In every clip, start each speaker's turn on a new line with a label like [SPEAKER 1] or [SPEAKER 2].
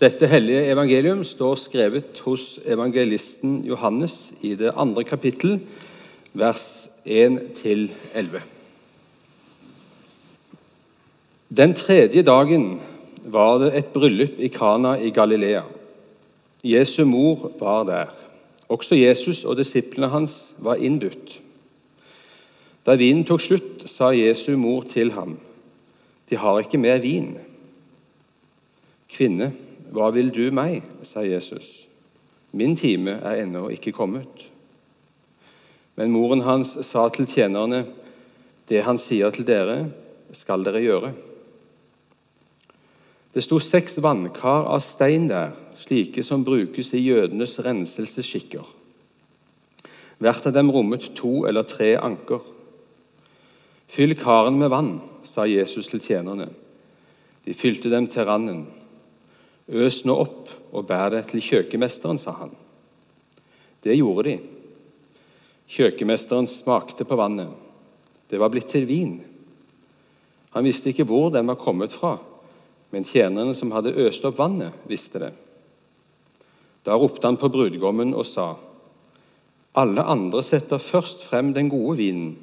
[SPEAKER 1] Dette hellige evangelium står skrevet hos evangelisten Johannes i det andre kapittel, vers 1-11. Den tredje dagen var det et bryllup i Kana i Galilea. Jesu mor var der. Også Jesus og disiplene hans var innbudt. Da vinen tok slutt, sa Jesu mor til ham, 'De har ikke mer vin.' 'Kvinne, hva vil du meg?' sa Jesus. 'Min time er ennå ikke kommet.' Men moren hans sa til tjenerne, 'Det han sier til dere, skal dere gjøre.' Det sto seks vannkar av stein der, slike som brukes i jødenes renselsesskikker. Hvert av dem rommet to eller tre anker. Fyll karen med vann, sa Jesus til tjenerne. De fylte dem til randen. Øs nå opp og bær det til kjøkkenmesteren, sa han. Det gjorde de. Kjøkkenmesteren smakte på vannet. Det var blitt til vin. Han visste ikke hvor den var kommet fra, men tjenerne som hadde øst opp vannet, visste det. Da ropte han på brudgommen og sa:" Alle andre setter først frem den gode vinen,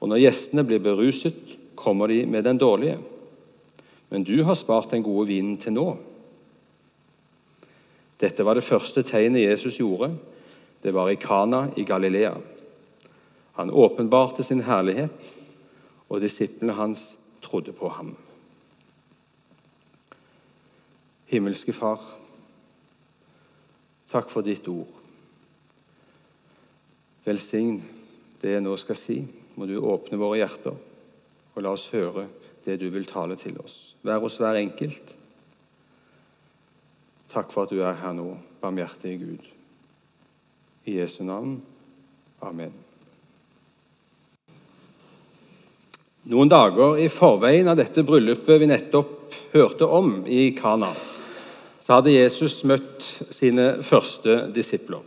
[SPEAKER 1] og når gjestene blir beruset, kommer de med den dårlige. Men du har spart den gode vinen til nå. Dette var det første tegnet Jesus gjorde. Det var i Kana i Galilea. Han åpenbarte sin herlighet, og disiplene hans trodde på ham. Himmelske Far, takk for ditt ord. Velsign det jeg nå skal si. Må du åpne våre hjerter, og la oss høre det du vil tale til oss. Vær hos hver enkelt. Takk for at du er her nå, barmhjertige Gud. I Jesu navn. Amen. Noen dager i forveien av dette bryllupet vi nettopp hørte om i Kana, så hadde Jesus møtt sine første disipler,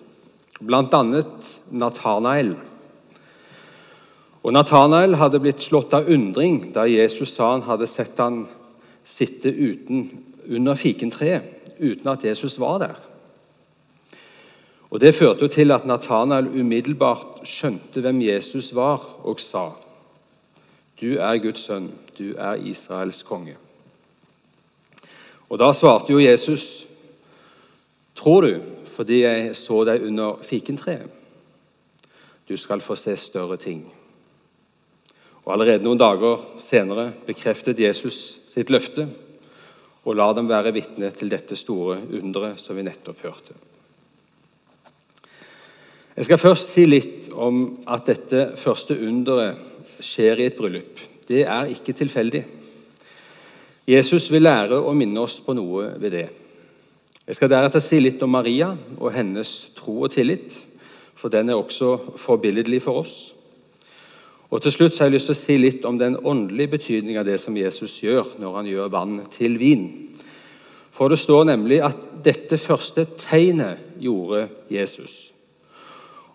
[SPEAKER 1] bl.a. Natanael. Og Natanael hadde blitt slått av undring da Jesus sa han hadde sett han sitte uten, under fikentreet uten at Jesus var der. Og Det førte jo til at Natanael umiddelbart skjønte hvem Jesus var, og sa, 'Du er Guds sønn, du er Israels konge'. Og Da svarte jo Jesus, 'Tror du fordi jeg så deg under fikentreet?' 'Du skal få se større ting.' Og Allerede noen dager senere bekreftet Jesus sitt løfte og la dem være vitne til dette store underet som vi nettopp hørte. Jeg skal først si litt om at dette første underet skjer i et bryllup. Det er ikke tilfeldig. Jesus vil lære å minne oss på noe ved det. Jeg skal deretter si litt om Maria og hennes tro og tillit, for den er også forbilledlig for oss. Og Til slutt har jeg lyst til å si litt om den åndelige betydningen av det som Jesus gjør når han gjør vann til vin. For det står nemlig at dette første tegnet gjorde Jesus.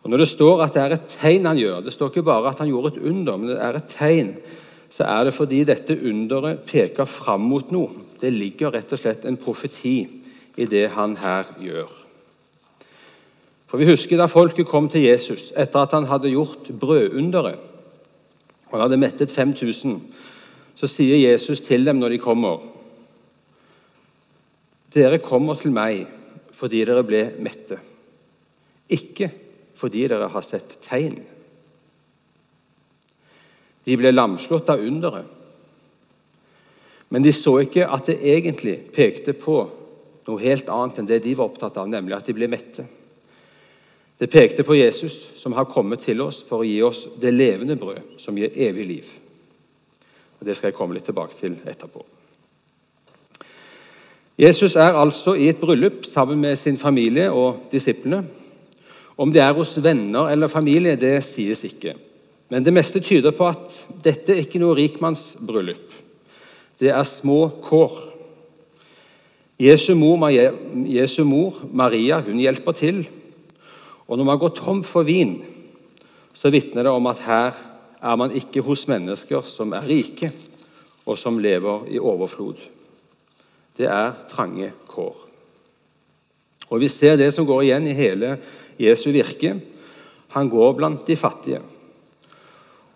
[SPEAKER 1] Og Når det står at det er et tegn han gjør, det står ikke bare at han gjorde et under, men det er et tegn, så er det fordi dette underet peker fram mot noe. Det ligger rett og slett en profeti i det han her gjør. For Vi husker da folket kom til Jesus etter at han hadde gjort brødunderet. Og Han hadde mettet 5000. Så sier Jesus til dem når de kommer Dere kommer til meg fordi dere ble mette, ikke fordi dere har sett tegn. De ble lamslått av underet. Men de så ikke at det egentlig pekte på noe helt annet enn det de var opptatt av, nemlig at de ble mette. Det pekte på Jesus, som har kommet til oss for å gi oss det levende brød, som gir evig liv. Og Det skal jeg komme litt tilbake til etterpå. Jesus er altså i et bryllup sammen med sin familie og disiplene. Om det er hos venner eller familie, det sies ikke. Men det meste tyder på at dette er ikke noe rikmannsbryllup. Det er små kår. Jesu mor, Jesu mor, Maria hun hjelper til. Og når man går tom for vin, så vitner det om at her er man ikke hos mennesker som er rike, og som lever i overflod. Det er trange kår. Og Vi ser det som går igjen i hele Jesu virke. Han går blant de fattige.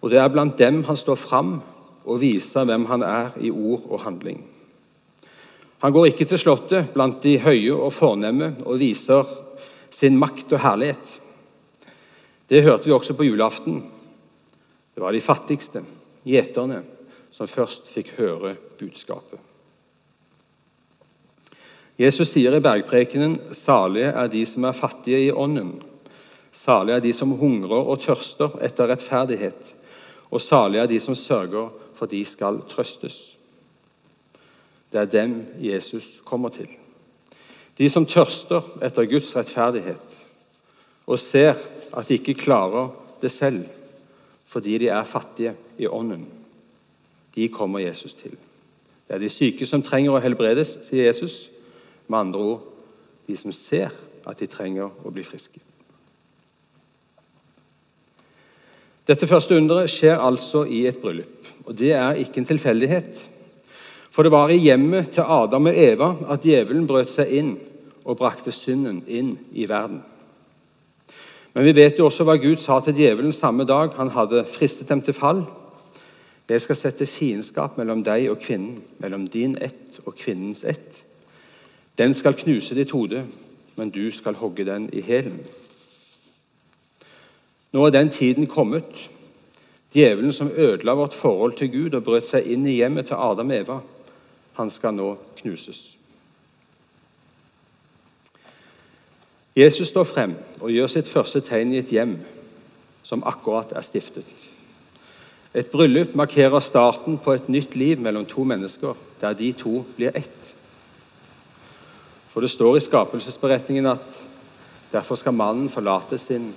[SPEAKER 1] Og det er blant dem han står fram og viser hvem han er i ord og handling. Han går ikke til slottet blant de høye og fornemme og viser sin makt og herlighet. Det hørte vi også på julaften. Det var de fattigste, gjeterne, som først fikk høre budskapet. Jesus sier i bergprekenen salige er de som er fattige i ånden. Salige er de som hungrer og tørster etter rettferdighet. Og salige er de som sørger, for de skal trøstes. Det er dem Jesus kommer til. De som tørster etter Guds rettferdighet og ser at de ikke klarer det selv fordi de er fattige i ånden. De kommer Jesus til. Det er de syke som trenger å helbredes, sier Jesus. Med andre ord de som ser at de trenger å bli friske. Dette første underet skjer altså i et bryllup. og Det er ikke en tilfeldighet. For det var i hjemmet til Adam og Eva at djevelen brøt seg inn og brakte synden inn i verden. Men vi vet jo også hva Gud sa til djevelen samme dag han hadde fristet dem til fall. Jeg skal sette fiendskap mellom deg og kvinnen, mellom din ett og kvinnens ett. Den skal knuse ditt hode, men du skal hogge den i hælen. Nå er den tiden kommet. Djevelen som ødela vårt forhold til Gud og brøt seg inn i hjemmet til Adam og Eva, han skal nå knuses. Jesus står frem og gjør sitt første tegn i et hjem som akkurat er stiftet. Et bryllup markerer starten på et nytt liv mellom to mennesker, der de to blir ett. For det står i skapelsesberetningen at derfor skal mannen forlate sin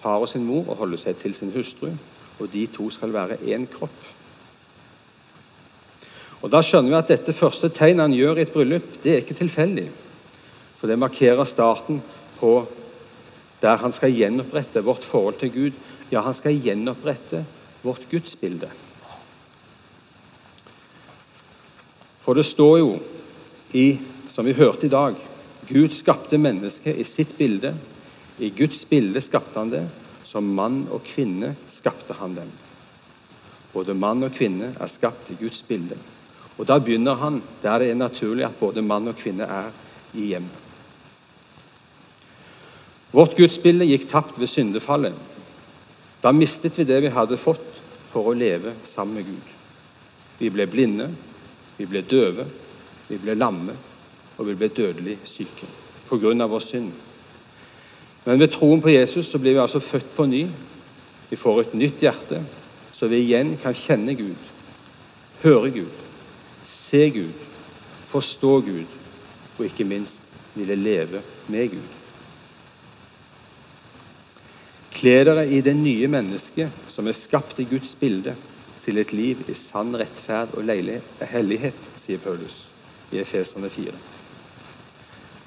[SPEAKER 1] far og sin mor og holde seg til sin hustru, og de to skal være én kropp. Og Da skjønner vi at dette første tegnet han gjør i et bryllup, det er ikke tilfeldig. For det markerer starten på der han skal gjenopprette vårt forhold til Gud. Ja, han skal gjenopprette vårt gudsbilde. For det står jo i, som vi hørte i dag, Gud skapte mennesket i sitt bilde. I Guds bilde skapte han det. Som mann og kvinne skapte han dem. Både mann og kvinne er skapt i Guds bilde. Og Da begynner han der det er naturlig at både mann og kvinne er i hjemmet. Vårt gudsbilde gikk tapt ved syndefallet. Da mistet vi det vi hadde fått for å leve sammen med Gud. Vi ble blinde, vi ble døve, vi ble lamme, og vi ble dødelig syke pga. vår synd. Men ved troen på Jesus så blir vi altså født på ny. Vi får et nytt hjerte, så vi igjen kan kjenne Gud, høre Gud, se Gud, forstå Gud, og ikke minst ville leve med Gud. Kle dere i det nye mennesket som er skapt i Guds bilde, til et liv i sann rettferd og hellighet, sier Paulus i Efeserne 4.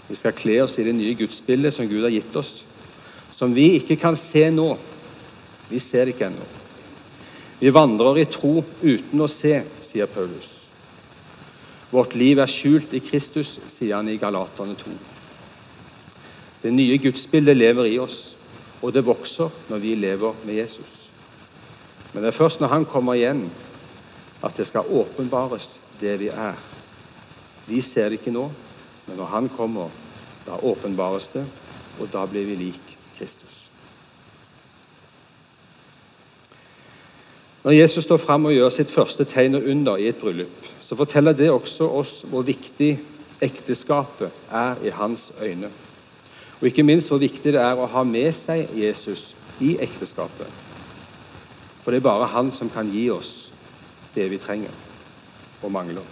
[SPEAKER 1] Vi skal kle oss i det nye gudsbildet som Gud har gitt oss, som vi ikke kan se nå. Vi ser det ikke ennå. Vi vandrer i tro uten å se, sier Paulus. Vårt liv er skjult i Kristus, sier han i Galaterne 2. Det nye gudsbildet lever i oss, og det vokser når vi lever med Jesus. Men det er først når han kommer igjen, at det skal åpenbares, det vi er. Vi ser det ikke nå, men når Han kommer, da åpenbares det, og da blir vi lik Kristus. Når Jesus står fram og gjør sitt første tegn og under i et bryllup, så forteller det også oss hvor viktig ekteskapet er i hans øyne. Og ikke minst hvor viktig det er å ha med seg Jesus i ekteskapet. For det er bare han som kan gi oss det vi trenger og mangler.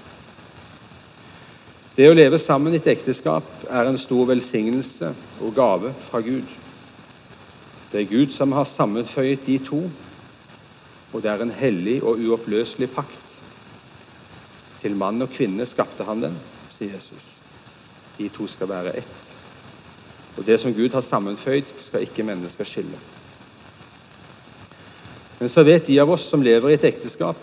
[SPEAKER 1] Det å leve sammen i et ekteskap er en stor velsignelse og gave fra Gud. Det er Gud som har sammenføyet de to, og det er en hellig og uoppløselig pakt. Til mann og kvinne skapte han den, sier Jesus. De to skal være ett. Og det som Gud har sammenføyd, skal ikke mennesker skille. Men så vet de av oss som lever i et ekteskap,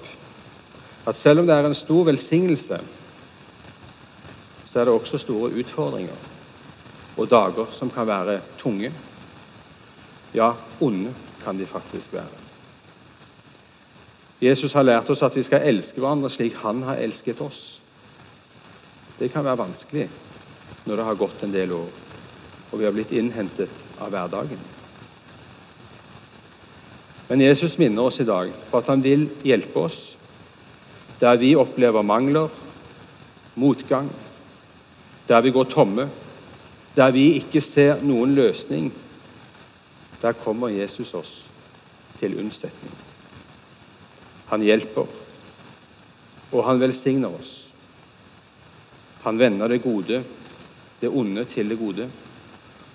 [SPEAKER 1] at selv om det er en stor velsignelse så er det også store utfordringer. og dager som kan være tunge. Ja, onde kan de faktisk være. Jesus har lært oss at vi skal elske hverandre slik han har elsket oss. Det kan være vanskelig når det har gått en del år, og vi har blitt innhentet av hverdagen. Men Jesus minner oss i dag på at han vil hjelpe oss der vi opplever mangler, motgang, der vi går tomme, der vi ikke ser noen løsning. Der kommer Jesus oss til unnsetning. Han hjelper, og han velsigner oss. Han vender det gode, det onde, til det gode.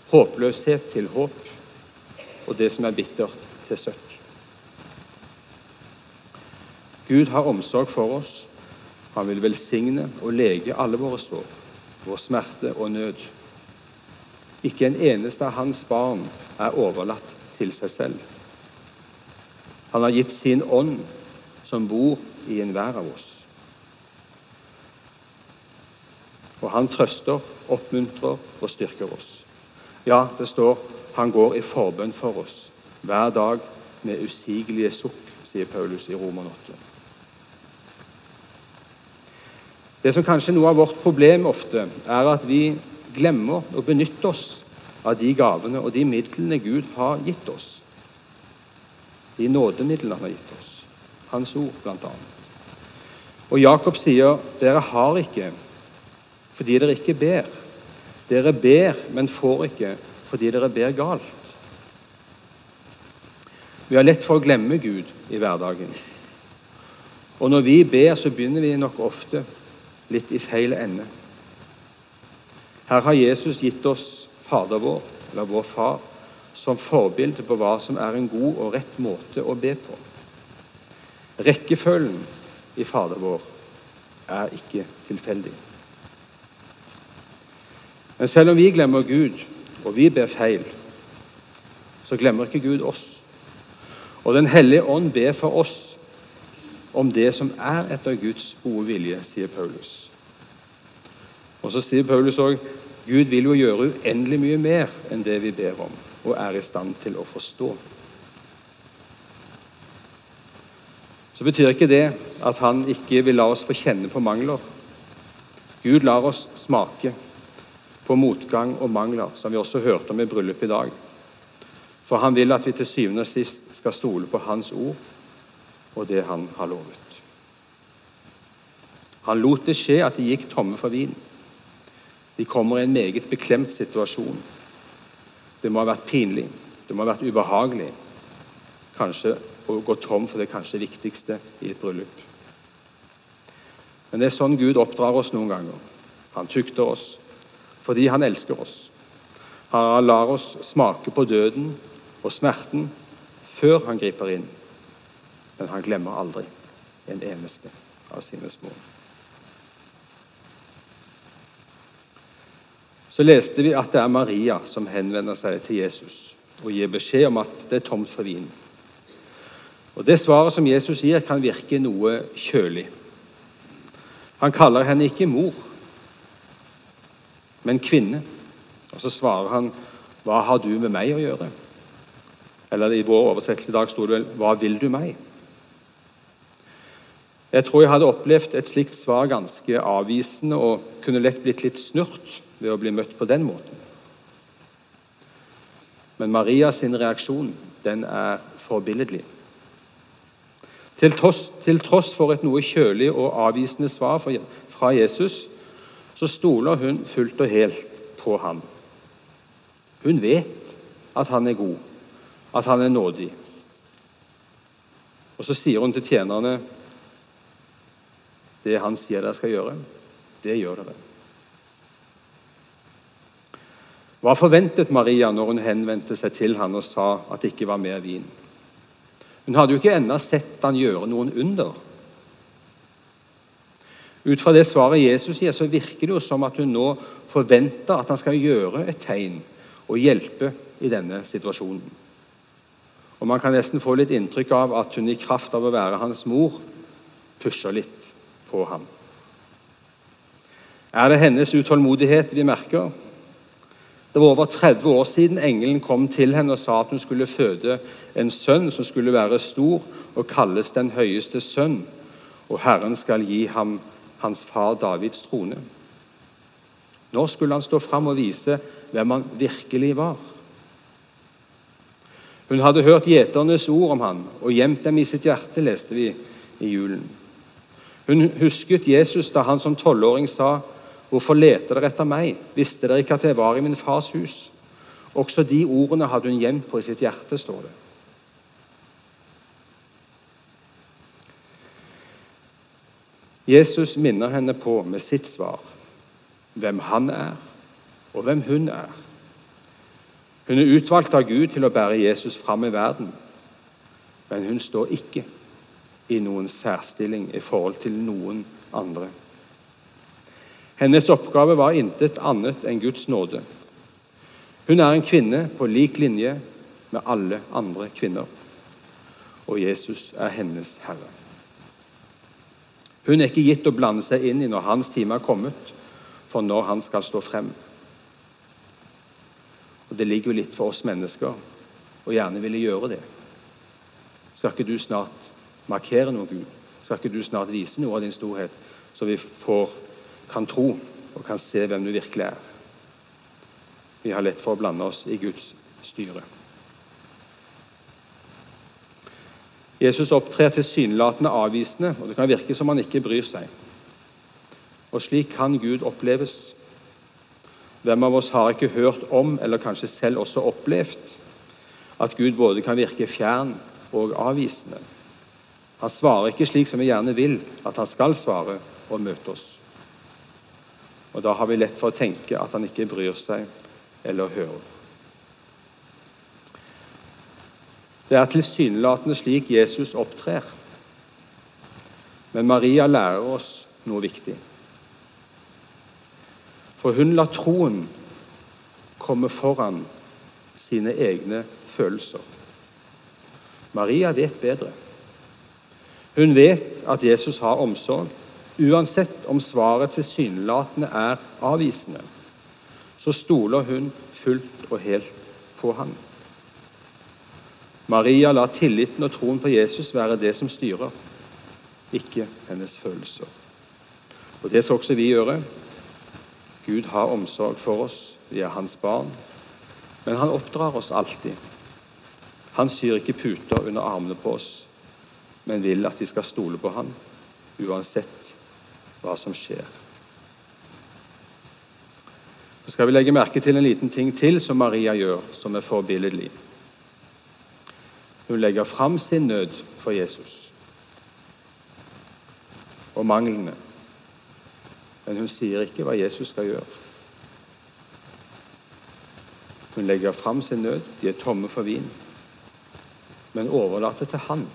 [SPEAKER 1] Håpløshet til håp, og det som er bittert, til søkk. Gud har omsorg for oss. Han vil velsigne og lege alle våre sår, vår smerte og nød. Ikke en eneste av hans barn er overlatt til seg selv. Han har gitt sin ånd som bor i enhver av oss. Og han trøster, oppmuntrer og styrker oss. Ja, det står han går i forbønn for oss hver dag med usigelige sukk, sier Paulus i Roman 8. Det som kanskje er noe av vårt problem ofte, er at vi glemmer å benytte oss av de gavene og de midlene Gud har gitt oss. De nådemidlene han har gitt oss hans ord, bl.a. Og Jakob sier, 'Dere har ikke fordi dere ikke ber.' 'Dere ber, men får ikke fordi dere ber galt.' Vi har lett for å glemme Gud i hverdagen. Og når vi ber, så begynner vi nok ofte litt i feil ende. Her har Jesus gitt oss Fader vår, eller vår Far, som forbilde på hva som er en god og rett måte å be på. Rekkefølgen i Fader vår er ikke tilfeldig. Men selv om vi glemmer Gud, og vi ber feil, så glemmer ikke Gud oss. Og Den hellige ånd ber for oss om det som er etter Guds gode vilje, sier Paulus. Og Så sier Paulus òg Gud vil jo gjøre uendelig mye mer enn det vi ber om, og er i stand til å forstå. Så betyr ikke det at han ikke vil la oss få kjenne på mangler. Gud lar oss smake på motgang og mangler, som vi også hørte om i bryllupet i dag. For han vil at vi til syvende og sist skal stole på hans ord og det han har lovet. Han lot det skje at de gikk tomme for vin. De kommer i en meget beklemt situasjon. Det må ha vært pinlig, det må ha vært ubehagelig. Kanskje å gå tom for det kanskje viktigste i et bryllup. Men det er sånn Gud oppdrar oss noen ganger. Han tukter oss fordi han elsker oss. Han lar oss smake på døden og smerten før han griper inn. Men han glemmer aldri en eneste av sine små. Så leste vi at det er Maria som henvender seg til Jesus og gir beskjed om at det er tomt for vin. Og Det svaret som Jesus gir, kan virke noe kjølig. Han kaller henne ikke mor, men kvinne. Og Så svarer han, 'Hva har du med meg å gjøre?' Eller i vår oversettelse i dag sto det vel, 'Hva vil du meg?' Jeg tror jeg hadde opplevd et slikt svar ganske avvisende og kunne lett blitt litt snurt ved å bli møtt på den måten. Men Marias reaksjon den er forbilledlig. Til tross, til tross for et noe kjølig og avvisende svar fra Jesus, så stoler hun fullt og helt på ham. Hun vet at han er god, at han er nådig. Og så sier hun til tjenerne det han sier dere skal gjøre, det gjør dere. Hva forventet Maria når hun henvendte seg til han og sa at det ikke var mer vin? Hun hadde jo ikke ennå sett han gjøre noen under. Ut fra det svaret Jesus gir, så virker det jo som at hun nå forventer at han skal gjøre et tegn og hjelpe i denne situasjonen. Og Man kan nesten få litt inntrykk av at hun i kraft av å være hans mor pusher litt på ham. Er det hennes utålmodighet vi merker? Det var over 30 år siden engelen kom til henne og sa at hun skulle føde en sønn som skulle være stor og kalles den høyeste sønn, og Herren skal gi ham hans far Davids trone. Nå skulle han stå fram og vise hvem han virkelig var. Hun hadde hørt gjeternes ord om han og gjemt dem i sitt hjerte, leste vi i julen. Hun husket Jesus da han som tolvåring sa, 'Hvorfor leter dere etter meg? Visste dere ikke at jeg var i min fars hus?' Også de ordene hadde hun gjemt på i sitt hjerte, står det. Jesus minner henne på med sitt svar hvem han er, og hvem hun er. Hun er utvalgt av Gud til å bære Jesus fram i verden, men hun står ikke i noen særstilling i forhold til noen andre. Hennes oppgave var intet annet enn Guds nåde. Hun er en kvinne på lik linje med alle andre kvinner, og Jesus er hennes herre. Hun er ikke gitt å blande seg inn i når hans time er kommet, for når han skal stå frem. Og Det ligger jo litt for oss mennesker å gjerne ville gjøre det. Skal ikke du snart markere noe, Gud? Skal ikke du snart vise noe av din storhet, så vi får, kan tro og kan se hvem du virkelig er? Vi har lett for å blande oss i Guds styre. Jesus opptrer tilsynelatende avvisende, og det kan virke som han ikke bryr seg. Og slik kan Gud oppleves. Hvem av oss har ikke hørt om, eller kanskje selv også opplevd, at Gud både kan virke fjern og avvisende? Han svarer ikke slik som vi gjerne vil at han skal svare og møte oss. Og Da har vi lett for å tenke at han ikke bryr seg eller hører. Det er tilsynelatende slik Jesus opptrer. Men Maria lærer oss noe viktig. For hun lar troen komme foran sine egne følelser. Maria vet bedre. Hun vet at Jesus har omsorg, uansett om svaret tilsynelatende er avvisende. Så stoler hun fullt og helt på ham. Maria lar tilliten og troen på Jesus være det som styrer, ikke hennes følelser. Og Det skal også vi gjøre. Gud har omsorg for oss, vi er hans barn. Men han oppdrar oss alltid. Han syr ikke puter under armene på oss, men vil at vi skal stole på ham, uansett hva som skjer. Så skal vi legge merke til en liten ting til som Maria gjør, som er forbilledlig. Hun legger fram sin nød for Jesus og manglene men hun sier ikke hva Jesus skal gjøre. Hun legger fram sin nød, de er tomme for vin, men overlater til han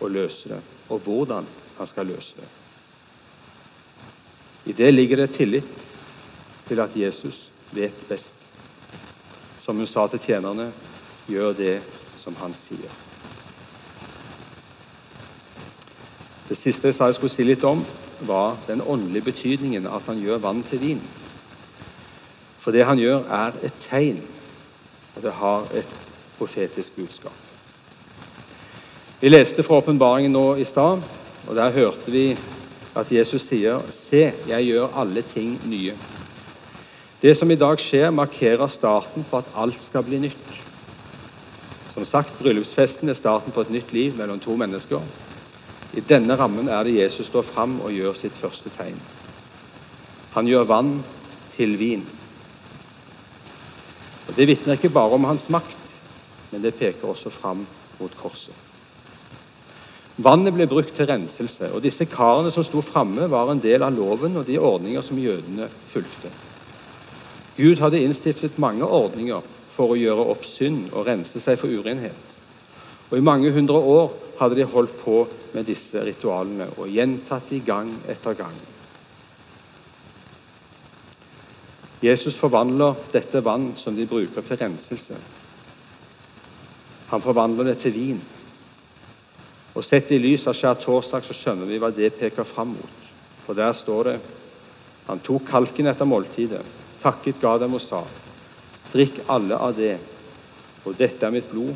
[SPEAKER 1] å løse det, og hvordan han skal løse det. I det ligger det tillit til at Jesus vet best. Som hun sa til tjenerne, gjør det som han sier. Det siste jeg sa jeg skulle si litt om, var den åndelige betydningen at han gjør vann til vin. For det han gjør, er et tegn, og det har et profetisk budskap. Vi leste fra åpenbaringen nå i stad, og der hørte vi at Jesus sier, 'Se, jeg gjør alle ting nye'. Det som i dag skjer, markerer starten på at alt skal bli nytt. Som sagt, Bryllupsfesten er starten på et nytt liv mellom to mennesker. I denne rammen er det Jesus står fram og gjør sitt første tegn. Han gjør vann til vin. Og Det vitner ikke bare om hans makt, men det peker også fram mot korset. Vannet ble brukt til renselse, og disse karene som sto framme, var en del av loven og de ordninger som jødene fulgte. Gud hadde innstiftet mange ordninger for å gjøre opp synd og rense seg for urenhet. Og I mange hundre år hadde de holdt på med disse ritualene og gjentatt de gang etter gang. Jesus forvandler dette vann som de bruker til renselse. Han forvandler det til vin. Og Sett i lys av skjærtorsdag så skjønner vi hva det peker fram mot. For der står det han tok kalken etter måltidet, takket, ga dem og sa:" Drikk alle av det, og dette er mitt blod,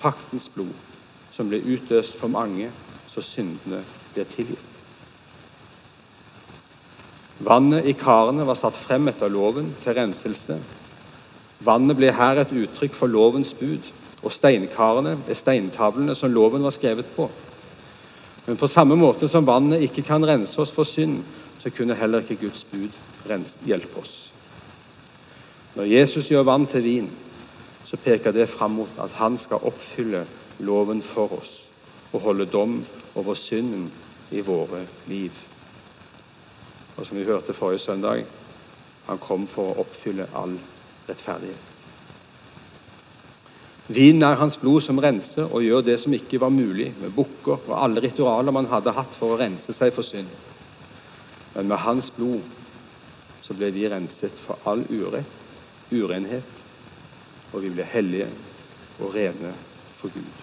[SPEAKER 1] paktens blod, som ble utløst for mange, så syndene blir tilgitt. Vannet i karene var satt frem etter loven til renselse. Vannet ble her et uttrykk for lovens bud, og steinkarene er steintavlene som loven var skrevet på. Men på samme måte som vannet ikke kan rense oss for synd, så kunne heller ikke Guds bud hjelpe oss. Når Jesus gjør vann til vin, så peker det fram mot at han skal oppfylle loven for oss og holde dom over synden i våre liv. Og som vi hørte forrige søndag, han kom for å oppfylle all rettferdighet. Vinen er hans blod som renser og gjør det som ikke var mulig med bukker og alle ritualer man hadde hatt for å rense seg for synd. Men med hans blod så ble vi renset for all urett, urenhet, og vi ble hellige og rene for Gud.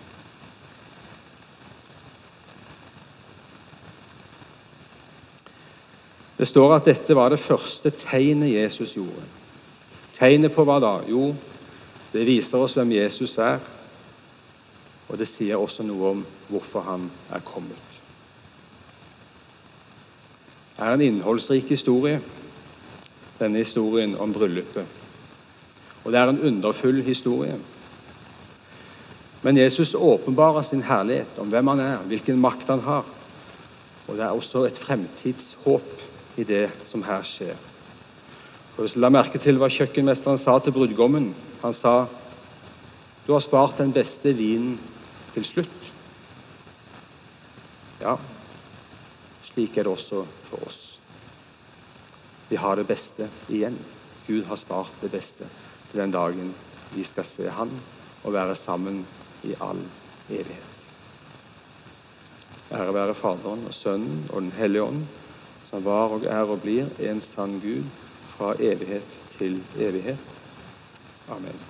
[SPEAKER 1] Det står at dette var det første tegnet Jesus gjorde. Tegnet på hva da? Jo, det viser oss hvem Jesus er, og det sier også noe om hvorfor han er kommet. Det er en innholdsrik historie, denne historien om bryllupet. Og det er en underfull historie. Men Jesus åpenbarer sin herlighet om hvem han er, hvilken makt han har. Og det er også et fremtidshåp i det som her skjer. Og hvis du La merke til hva kjøkkenmesteren sa til brudgommen. Han sa, 'Du har spart den beste vinen til slutt.' Ja, slik er det også for oss. Vi har det beste igjen. Gud har spart det beste til den dagen vi skal se Han og være sammen i all evighet. Ære være Faderen og Sønnen og Den hellige ånd, som var og er og blir en sann Gud fra evighet til evighet. Amen.